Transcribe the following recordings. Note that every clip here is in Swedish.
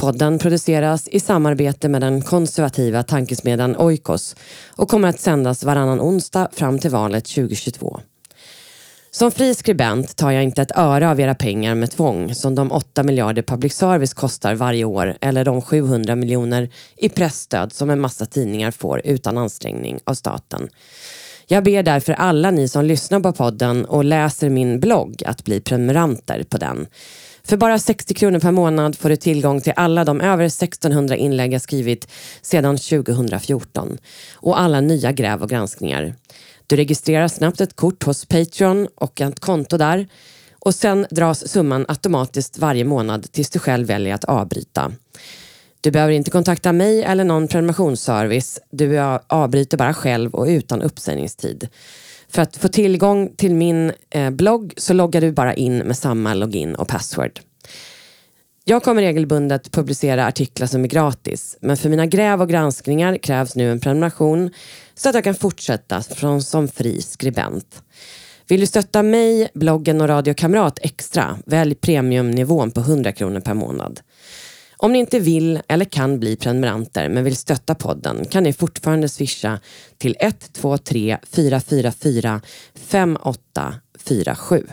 Podden produceras i samarbete med den konservativa tankesmedjan Oikos och kommer att sändas varannan onsdag fram till valet 2022. Som fri skribent tar jag inte ett öre av era pengar med tvång som de 8 miljarder public service kostar varje år eller de 700 miljoner i pressstöd som en massa tidningar får utan ansträngning av staten. Jag ber därför alla ni som lyssnar på podden och läser min blogg att bli prenumeranter på den. För bara 60 kronor per månad får du tillgång till alla de över 1600 inlägg jag skrivit sedan 2014 och alla nya gräv och granskningar. Du registrerar snabbt ett kort hos Patreon och ett konto där och sen dras summan automatiskt varje månad tills du själv väljer att avbryta. Du behöver inte kontakta mig eller någon prenumerationsservice. Du avbryter bara själv och utan uppsägningstid. För att få tillgång till min eh, blogg så loggar du bara in med samma login och password. Jag kommer regelbundet publicera artiklar som är gratis, men för mina gräv och granskningar krävs nu en prenumeration så att jag kan fortsätta från, som fri skribent. Vill du stötta mig, bloggen och Radio Kamrat extra, välj premiumnivån på 100 kronor per månad. Om ni inte vill eller kan bli prenumeranter men vill stötta podden kan ni fortfarande swisha till 123 444 5847.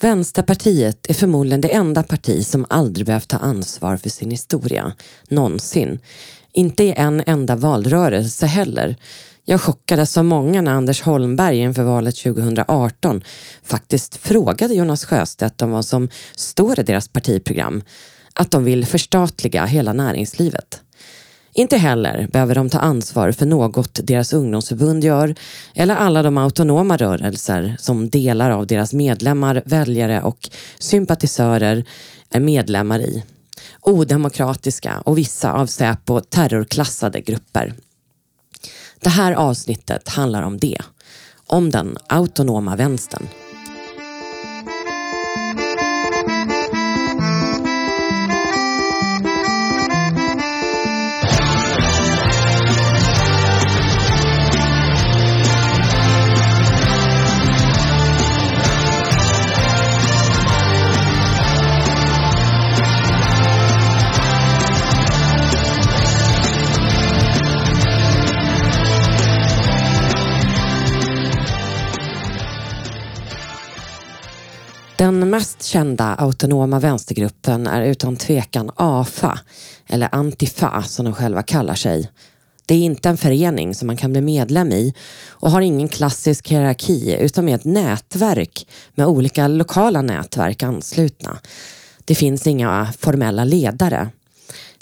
Vänsterpartiet är förmodligen det enda parti som aldrig behövt ta ansvar för sin historia. Någonsin. Inte i en enda valrörelse heller. Jag chockades som många när Anders Holmberg inför valet 2018 faktiskt frågade Jonas Sjöstedt om vad som står i deras partiprogram. Att de vill förstatliga hela näringslivet. Inte heller behöver de ta ansvar för något deras ungdomsförbund gör eller alla de autonoma rörelser som delar av deras medlemmar, väljare och sympatisörer är medlemmar i. Odemokratiska och vissa av Säpo terrorklassade grupper. Det här avsnittet handlar om det. Om den autonoma vänstern. Mest kända autonoma vänstergruppen är utan tvekan AFA, eller Antifa som de själva kallar sig. Det är inte en förening som man kan bli medlem i och har ingen klassisk hierarki utan är ett nätverk med olika lokala nätverk anslutna. Det finns inga formella ledare.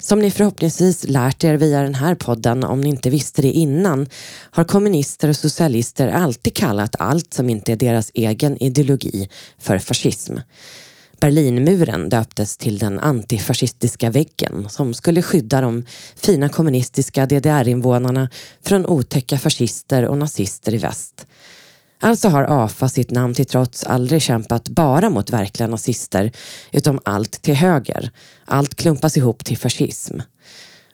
Som ni förhoppningsvis lärt er via den här podden, om ni inte visste det innan, har kommunister och socialister alltid kallat allt som inte är deras egen ideologi för fascism. Berlinmuren döptes till den antifascistiska väggen som skulle skydda de fina kommunistiska DDR-invånarna från otäcka fascister och nazister i väst. Alltså har AFA sitt namn till trots aldrig kämpat bara mot verkliga nazister utan allt till höger. Allt klumpas ihop till fascism.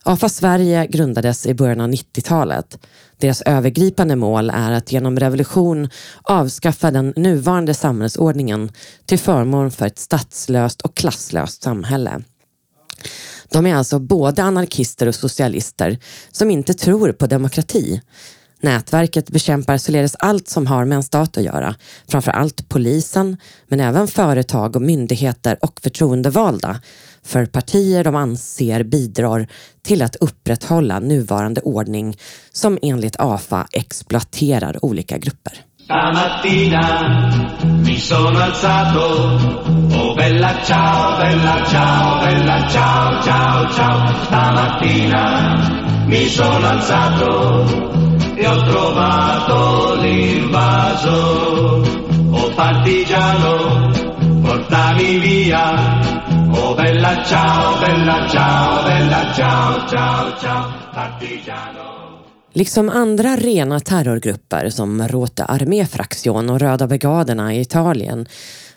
AFA Sverige grundades i början av 90-talet. Deras övergripande mål är att genom revolution avskaffa den nuvarande samhällsordningen till förmån för ett statslöst och klasslöst samhälle. De är alltså både anarkister och socialister som inte tror på demokrati. Nätverket bekämpar således allt som har med en stat att göra, framför allt polisen, men även företag och myndigheter och förtroendevalda. För partier de anser bidrar till att upprätthålla nuvarande ordning som enligt AFA exploaterar olika grupper. Stamattina mi sono alzato. Oh bella ciao, bella ciao, bella ciao, ciao, ciao. Stamattina mi sono alzato e ho trovato l'invaso. Oh partigiano, portami via. Oh bella ciao, bella ciao, bella ciao, ciao, ciao, partigiano. Liksom andra rena terrorgrupper som Rote Arméfraktion och Röda brigaderna i Italien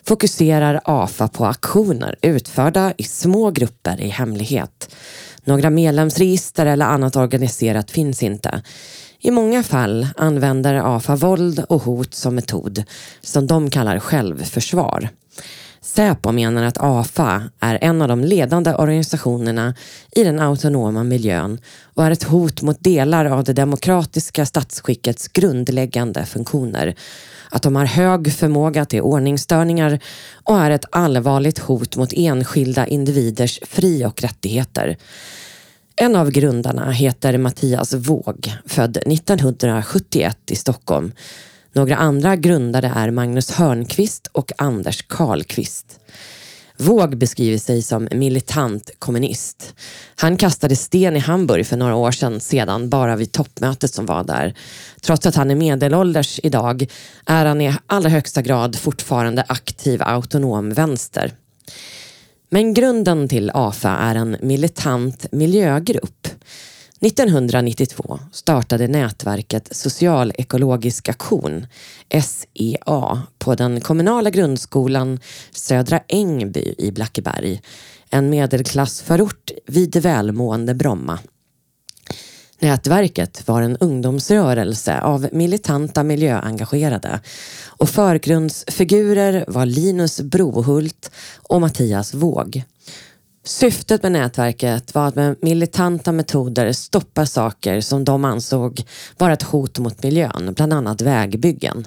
fokuserar AFA på aktioner utförda i små grupper i hemlighet. Några medlemsregister eller annat organiserat finns inte. I många fall använder AFA våld och hot som metod, som de kallar självförsvar. Säpo menar att AFA är en av de ledande organisationerna i den autonoma miljön och är ett hot mot delar av det demokratiska statsskickets grundläggande funktioner. Att de har hög förmåga till ordningsstörningar och är ett allvarligt hot mot enskilda individers fri och rättigheter. En av grundarna heter Mattias Våg, född 1971 i Stockholm. Några andra grundare är Magnus Hörnqvist och Anders Karlqvist. Våg beskriver sig som militant kommunist. Han kastade sten i Hamburg för några år sedan, sedan bara vid toppmötet som var där. Trots att han är medelålders idag är han i allra högsta grad fortfarande aktiv autonom vänster. Men grunden till AFA är en militant miljögrupp. 1992 startade nätverket Socialekologisk aktion, SEA, på den kommunala grundskolan Södra Ängby i Blackeberg, en medelklassförort vid välmående Bromma. Nätverket var en ungdomsrörelse av militanta miljöengagerade och förgrundsfigurer var Linus Brohult och Mattias Våg. Syftet med nätverket var att med militanta metoder stoppa saker som de ansåg vara ett hot mot miljön, bland annat vägbyggen.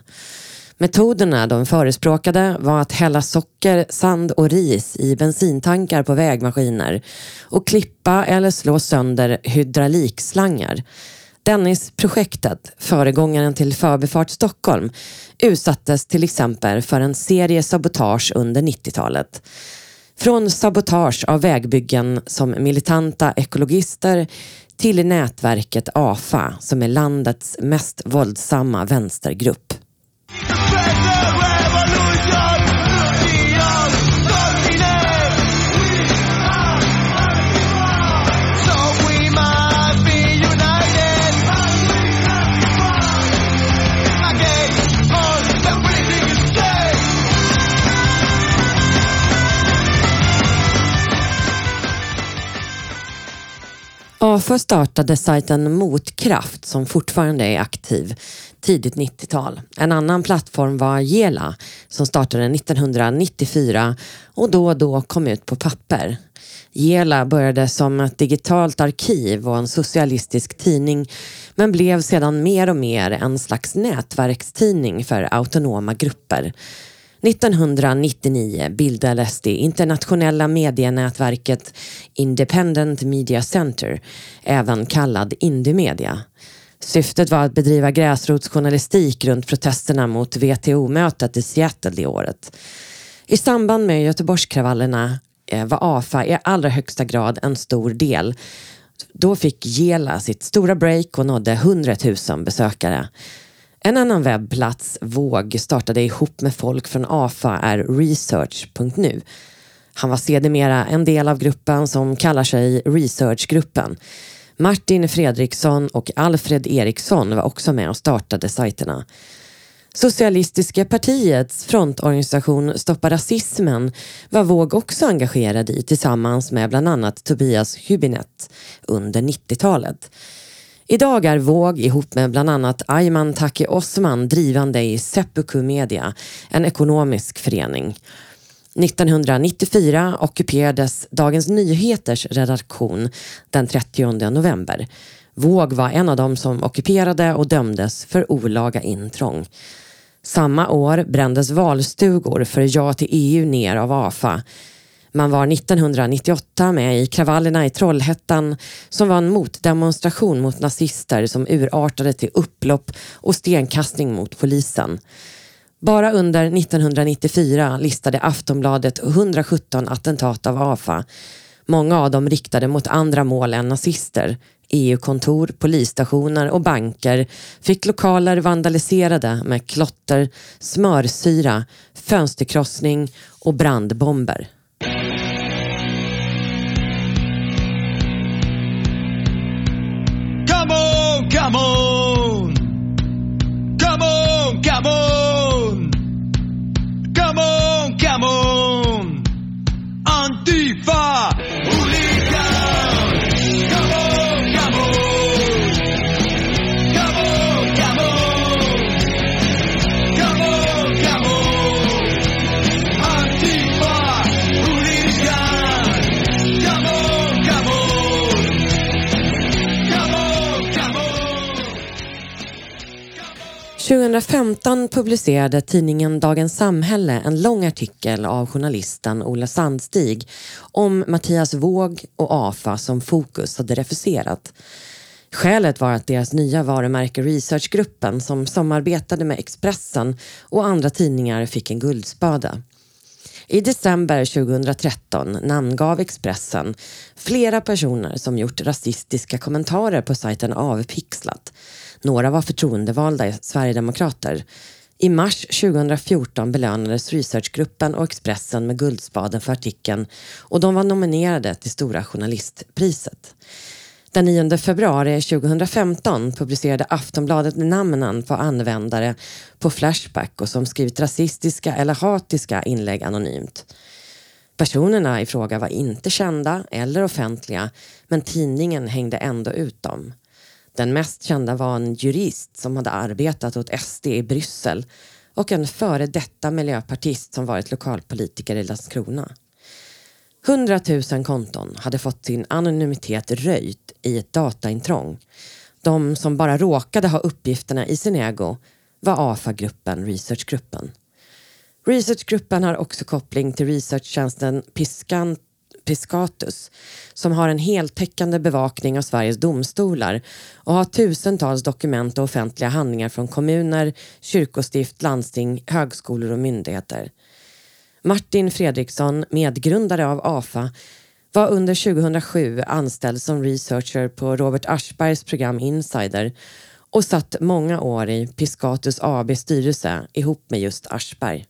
Metoderna de förespråkade var att hälla socker, sand och ris i bensintankar på vägmaskiner och klippa eller slå sönder hydraulikslangar. Dennisprojektet, föregångaren till Förbifart Stockholm, utsattes till exempel för en serie sabotage under 90-talet. Från sabotage av vägbyggen som militanta ekologister till nätverket AFA som är landets mest våldsamma vänstergrupp. Yeah. AFA startade sajten Motkraft som fortfarande är aktiv tidigt 90-tal. En annan plattform var Gela som startade 1994 och då och då kom ut på papper. Gela började som ett digitalt arkiv och en socialistisk tidning men blev sedan mer och mer en slags nätverkstidning för autonoma grupper. 1999 bildades det internationella medienätverket Independent Media Center, även kallad Indymedia. Syftet var att bedriva gräsrotsjournalistik runt protesterna mot WTO-mötet i Seattle det året. I samband med Göteborgskravallerna eh, var AFA i allra högsta grad en stor del. Då fick Gela sitt stora break och nådde 100 000 besökare. En annan webbplats, Våg, startade ihop med folk från AFA är research.nu. Han var sedermera en del av gruppen som kallar sig Researchgruppen. Martin Fredriksson och Alfred Eriksson var också med och startade sajterna. Socialistiska partiets frontorganisation Stoppa rasismen var Våg också engagerad i tillsammans med bland annat Tobias Hübinette under 90-talet. Idag är Våg ihop med bland annat Ayman Taki Osman drivande i Seppuku Media, en ekonomisk förening. 1994 ockuperades Dagens Nyheters redaktion den 30 november. Våg var en av dem som ockuperade och dömdes för olaga intrång. Samma år brändes valstugor för ja till EU ner av AFA man var 1998 med i kravallerna i Trollhättan som var en motdemonstration mot nazister som urartade till upplopp och stenkastning mot polisen. Bara under 1994 listade Aftonbladet 117 attentat av AFA. Många av dem riktade mot andra mål än nazister. EU-kontor, polisstationer och banker fick lokaler vandaliserade med klotter, smörsyra, fönsterkrossning och brandbomber. 2015 publicerade tidningen Dagens Samhälle en lång artikel av journalisten Ola Sandstig om Mattias Våg och AFA som Fokus hade refuserat. Skälet var att deras nya varumärke Researchgruppen som samarbetade med Expressen och andra tidningar fick en guldspade. I december 2013 namngav Expressen flera personer som gjort rasistiska kommentarer på sajten Avpixlat. Några var förtroendevalda Sverigedemokrater. I mars 2014 belönades Researchgruppen och Expressen med Guldspaden för artikeln och de var nominerade till Stora Journalistpriset. Den 9 februari 2015 publicerade Aftonbladet namnen på användare på Flashback och som skrivit rasistiska eller hatiska inlägg anonymt. Personerna i fråga var inte kända eller offentliga men tidningen hängde ändå ut dem. Den mest kända var en jurist som hade arbetat åt SD i Bryssel och en före detta miljöpartist som varit lokalpolitiker i Landskrona. 100 000 konton hade fått sin anonymitet röjt i ett dataintrång. De som bara råkade ha uppgifterna i sin ägo var AFA-gruppen, researchgruppen. Researchgruppen har också koppling till researchtjänsten Piskan, Piscatus som har en heltäckande bevakning av Sveriges domstolar och har tusentals dokument och offentliga handlingar från kommuner, kyrkostift, landsting, högskolor och myndigheter. Martin Fredriksson, medgrundare av AFA, var under 2007 anställd som researcher på Robert Aschbergs program Insider och satt många år i Piscatus AB styrelse ihop med just Aschberg.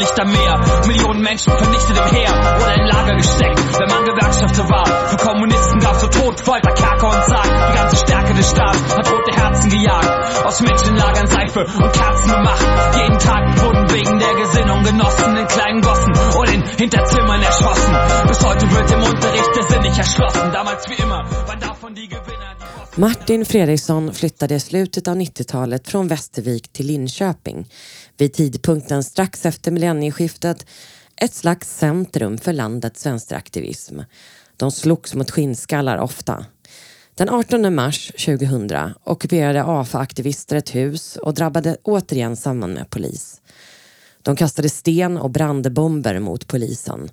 Verzehrt im Lichtermeer. Millionen Menschen vernichtet im Heer oder in Lager gesteckt, wenn man Gewerkschafter war. Für Kommunisten gab's so Tod, Folter, Kerker und Sarg. Die ganze Stärke des Staats hat rote Herzen gejagt. Aus Menschenlagern Seife und Kerzen gemacht. Jeden Tag wurden wegen der Gesinnung Genossen in kleinen Gossen und in Hinterzimmern erschossen. Bis heute wird im Unterricht der Sinn nicht erschlossen. Damals wie immer Martin Fredriksson flyttade i slutet av 90-talet från Västervik till Linköping. Vid tidpunkten strax efter millennieskiftet ett slags centrum för landets vänsteraktivism. De slogs mot skinnskallar ofta. Den 18 mars 2000 ockuperade AFA-aktivister ett hus och drabbade återigen samman med polis. De kastade sten och brandbomber mot polisen.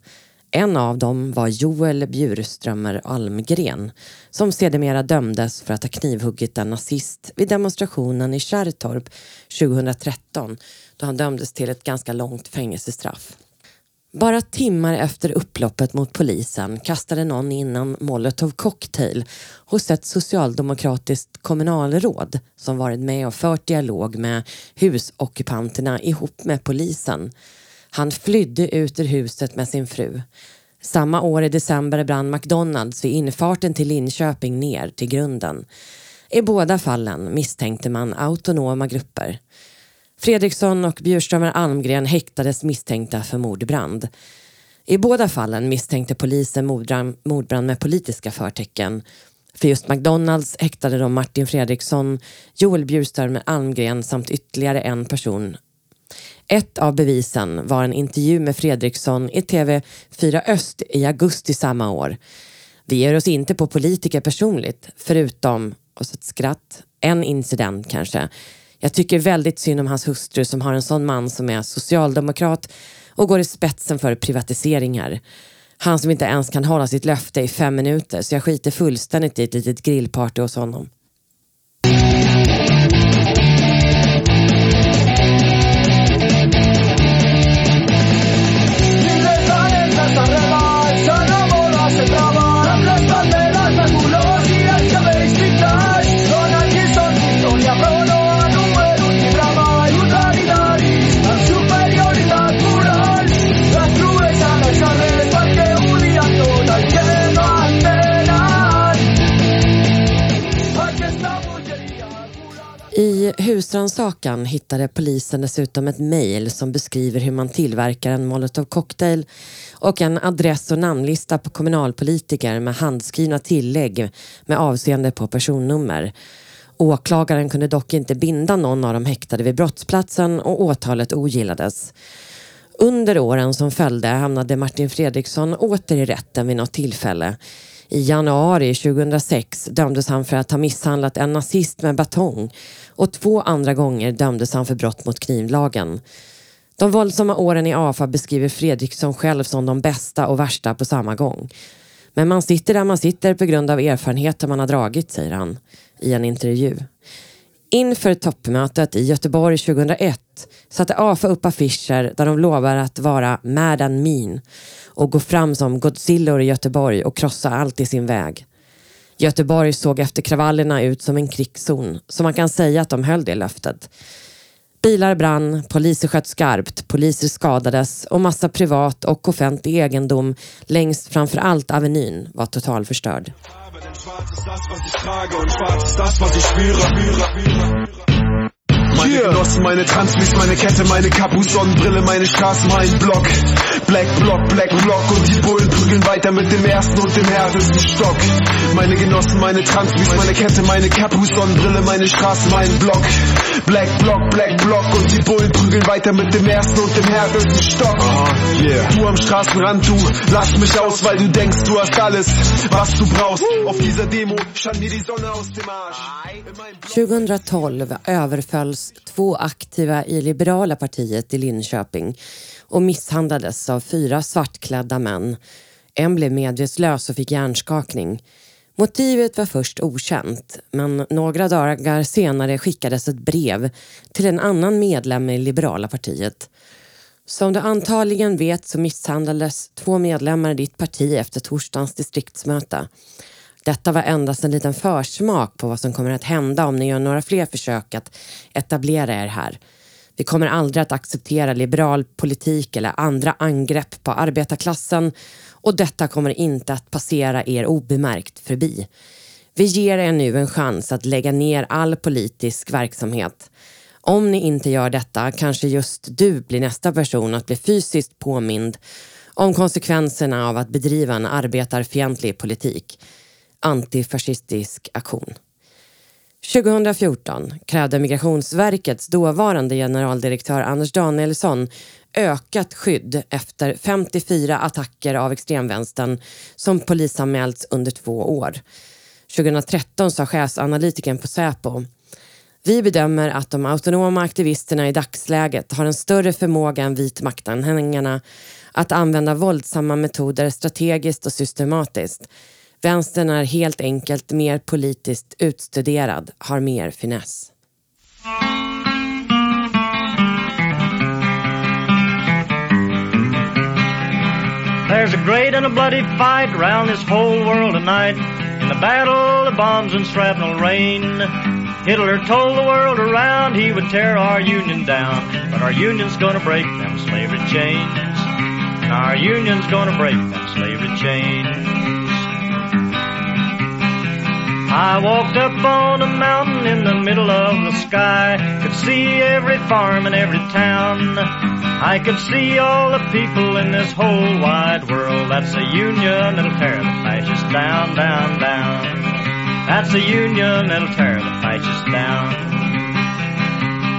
En av dem var Joel Bjurströmer Almgren som sedermera dömdes för att ha knivhuggit en nazist vid demonstrationen i Kärrtorp 2013 då han dömdes till ett ganska långt fängelsestraff. Bara timmar efter upploppet mot polisen kastade någon in en molotov cocktail hos ett socialdemokratiskt kommunalråd som varit med och fört dialog med husockupanterna ihop med polisen. Han flydde ut ur huset med sin fru. Samma år i december brann McDonalds vid infarten till Linköping ner till grunden. I båda fallen misstänkte man autonoma grupper. Fredriksson och Bjurströmer Almgren häktades misstänkta för mordbrand. I båda fallen misstänkte polisen mordbrand, mordbrand med politiska förtecken. För just McDonalds häktade de Martin Fredriksson, Joel Bjurströmer Almgren samt ytterligare en person ett av bevisen var en intervju med Fredriksson i TV4 Öst i augusti samma år. Vi ger oss inte på politiker personligt, förutom, och så ett skratt, en incident kanske. Jag tycker väldigt synd om hans hustru som har en sån man som är socialdemokrat och går i spetsen för privatiseringar. Han som inte ens kan hålla sitt löfte i fem minuter så jag skiter fullständigt i ett litet grillparty hos honom. Husrannsakan hittade polisen dessutom ett mejl som beskriver hur man tillverkar en molotov cocktail och en adress och namnlista på kommunalpolitiker med handskrivna tillägg med avseende på personnummer. Åklagaren kunde dock inte binda någon av de häktade vid brottsplatsen och åtalet ogillades. Under åren som följde hamnade Martin Fredriksson åter i rätten vid något tillfälle. I januari 2006 dömdes han för att ha misshandlat en nazist med batong och två andra gånger dömdes han för brott mot knivlagen. De våldsamma åren i AFA beskriver Fredriksson själv som de bästa och värsta på samma gång. Men man sitter där man sitter på grund av erfarenheter man har dragit, säger han i en intervju. Inför toppmötet i Göteborg 2001 satte AFA upp affischer där de lovar att vara mad and mean och gå fram som Godzilla i Göteborg och krossa allt i sin väg. Göteborg såg efter kravallerna ut som en krigszon, så man kan säga att de höll det löftet. Bilar brann, poliser sköt skarpt, poliser skadades och massa privat och offentlig egendom längs framför allt Avenyn var totalförstörd. Schwarz ist das, was ich trage und schwarz ist das, was ich spüre. spüre, spüre, spüre. Meine Genossen, meine Transmis, meine Kette, meine Kapus, Sonnenbrille, meine Straße, mein Block. Black Block, Black Block und die Bullen prügeln weiter mit dem ersten und dem härtesten Stock. Meine Genossen, meine Transmis, meine Kette, meine Kapus, Sonnenbrille, meine Straße, mein Block. Black Block, Black Block und die Bullen prügeln weiter mit dem ersten und dem härtesten Stock. Uh, yeah. Du am Straßenrand, du lass mich aus, weil du denkst, du hast alles, was du brauchst. Auf dieser Demo stand mir die Sonne aus dem Arsch. 2012 överfölls två aktiva i Liberala partiet i Linköping och misshandlades av fyra svartklädda män. En blev medvetslös och fick hjärnskakning. Motivet var först okänt, men några dagar senare skickades ett brev till en annan medlem i Liberala partiet. Som du antagligen vet så misshandlades två medlemmar i ditt parti efter torsdagens distriktsmöte. Detta var endast en liten försmak på vad som kommer att hända om ni gör några fler försök att etablera er här. Vi kommer aldrig att acceptera liberal politik eller andra angrepp på arbetarklassen och detta kommer inte att passera er obemärkt förbi. Vi ger er nu en chans att lägga ner all politisk verksamhet. Om ni inte gör detta kanske just du blir nästa person att bli fysiskt påmind om konsekvenserna av att bedriva en arbetarfientlig politik antifascistisk aktion. 2014 krävde Migrationsverkets dåvarande generaldirektör Anders Danielsson ökat skydd efter 54 attacker av extremvänstern som polisanmälts under två år. 2013 sa chefsanalytikern på Säpo vi bedömer att de autonoma aktivisterna i dagsläget har en större förmåga än vitmaktanhängarna att använda våldsamma metoder strategiskt och systematiskt Vänstern är helt enkelt mer politiskt utstuderad, har mer finess. There's a great and a bloody fight around this whole world tonight. In the battle of bombs and shrapnel rain. Hitler told the world around he would tear our union down. But our union's gonna break them slavery chains. Our union's gonna break them slavery chains. I walked up on a mountain in the middle of the sky. Could see every farm and every town. I could see all the people in this whole wide world. That's a union that'll tear the fascists down, down, down. That's a union that'll tear the fascists down.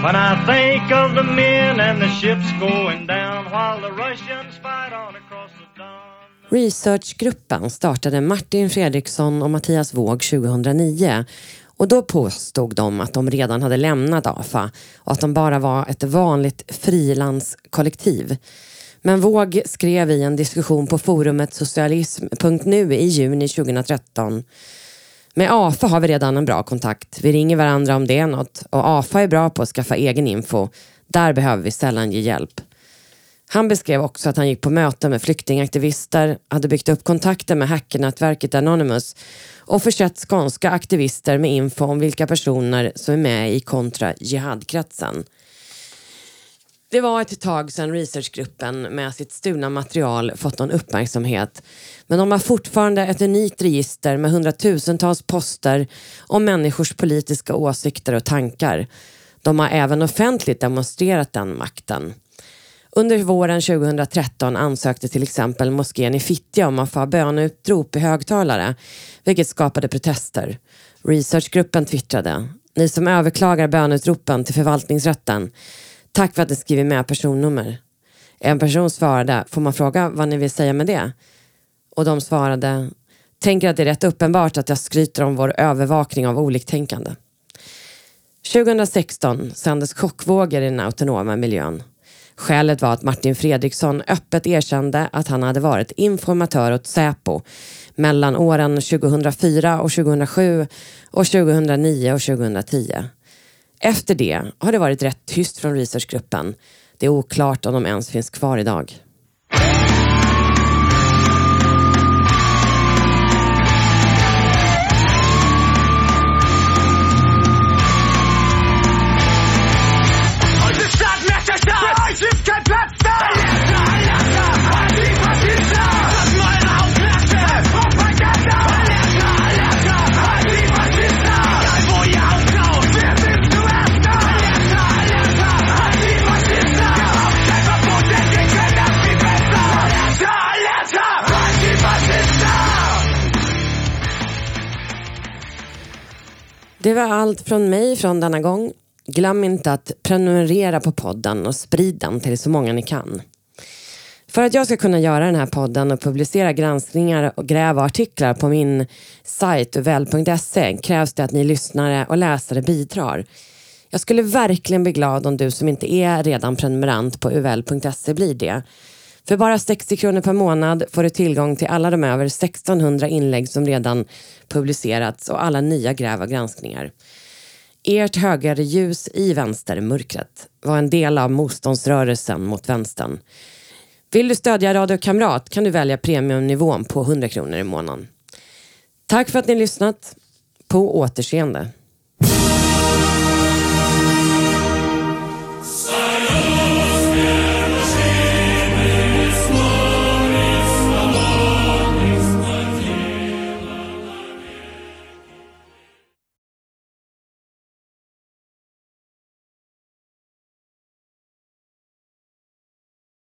When I think of the men and the ships going down while the Russians fight on the Researchgruppen startade Martin Fredriksson och Mattias Våg 2009 och då påstod de att de redan hade lämnat AFA och att de bara var ett vanligt frilanskollektiv. Men Våg skrev i en diskussion på forumet socialism.nu i juni 2013 med AFA har vi redan en bra kontakt. Vi ringer varandra om det är något och AFA är bra på att skaffa egen info. Där behöver vi sällan ge hjälp. Han beskrev också att han gick på möten med flyktingaktivister, hade byggt upp kontakter med hackernätverket Anonymous och försett skånska aktivister med info om vilka personer som är med i kontra jihadkretsen. Det var ett tag sedan researchgruppen med sitt stulna material fått någon uppmärksamhet. Men de har fortfarande ett unikt register med hundratusentals poster om människors politiska åsikter och tankar. De har även offentligt demonstrerat den makten. Under våren 2013 ansökte till exempel moskén i Fittja om att få ha böneutrop i högtalare, vilket skapade protester. Researchgruppen twittrade. Ni som överklagar böneutropen till förvaltningsrätten, tack för att ni skriver med personnummer. En person svarade, får man fråga vad ni vill säga med det? Och de svarade, tänker att det är rätt uppenbart att jag skryter om vår övervakning av oliktänkande. 2016 sändes chockvågor i den autonoma miljön. Skälet var att Martin Fredriksson öppet erkände att han hade varit informatör åt Säpo mellan åren 2004 och 2007 och 2009 och 2010. Efter det har det varit rätt tyst från researchgruppen. Det är oklart om de ens finns kvar idag. Det var allt från mig från denna gång. Glöm inte att prenumerera på podden och sprid den till så många ni kan. För att jag ska kunna göra den här podden och publicera granskningar och gräva artiklar på min sajt uvel.se krävs det att ni lyssnare och läsare bidrar. Jag skulle verkligen bli glad om du som inte är redan prenumerant på uvl.se blir det. För bara 60 kronor per månad får du tillgång till alla de över 1600 inlägg som redan publicerats och alla nya gräv och granskningar. Ert högerljus i vänstermörkret var en del av motståndsrörelsen mot vänstern. Vill du stödja Radio Kamrat kan du välja premiumnivån på 100 kronor i månaden. Tack för att ni lyssnat. På återseende.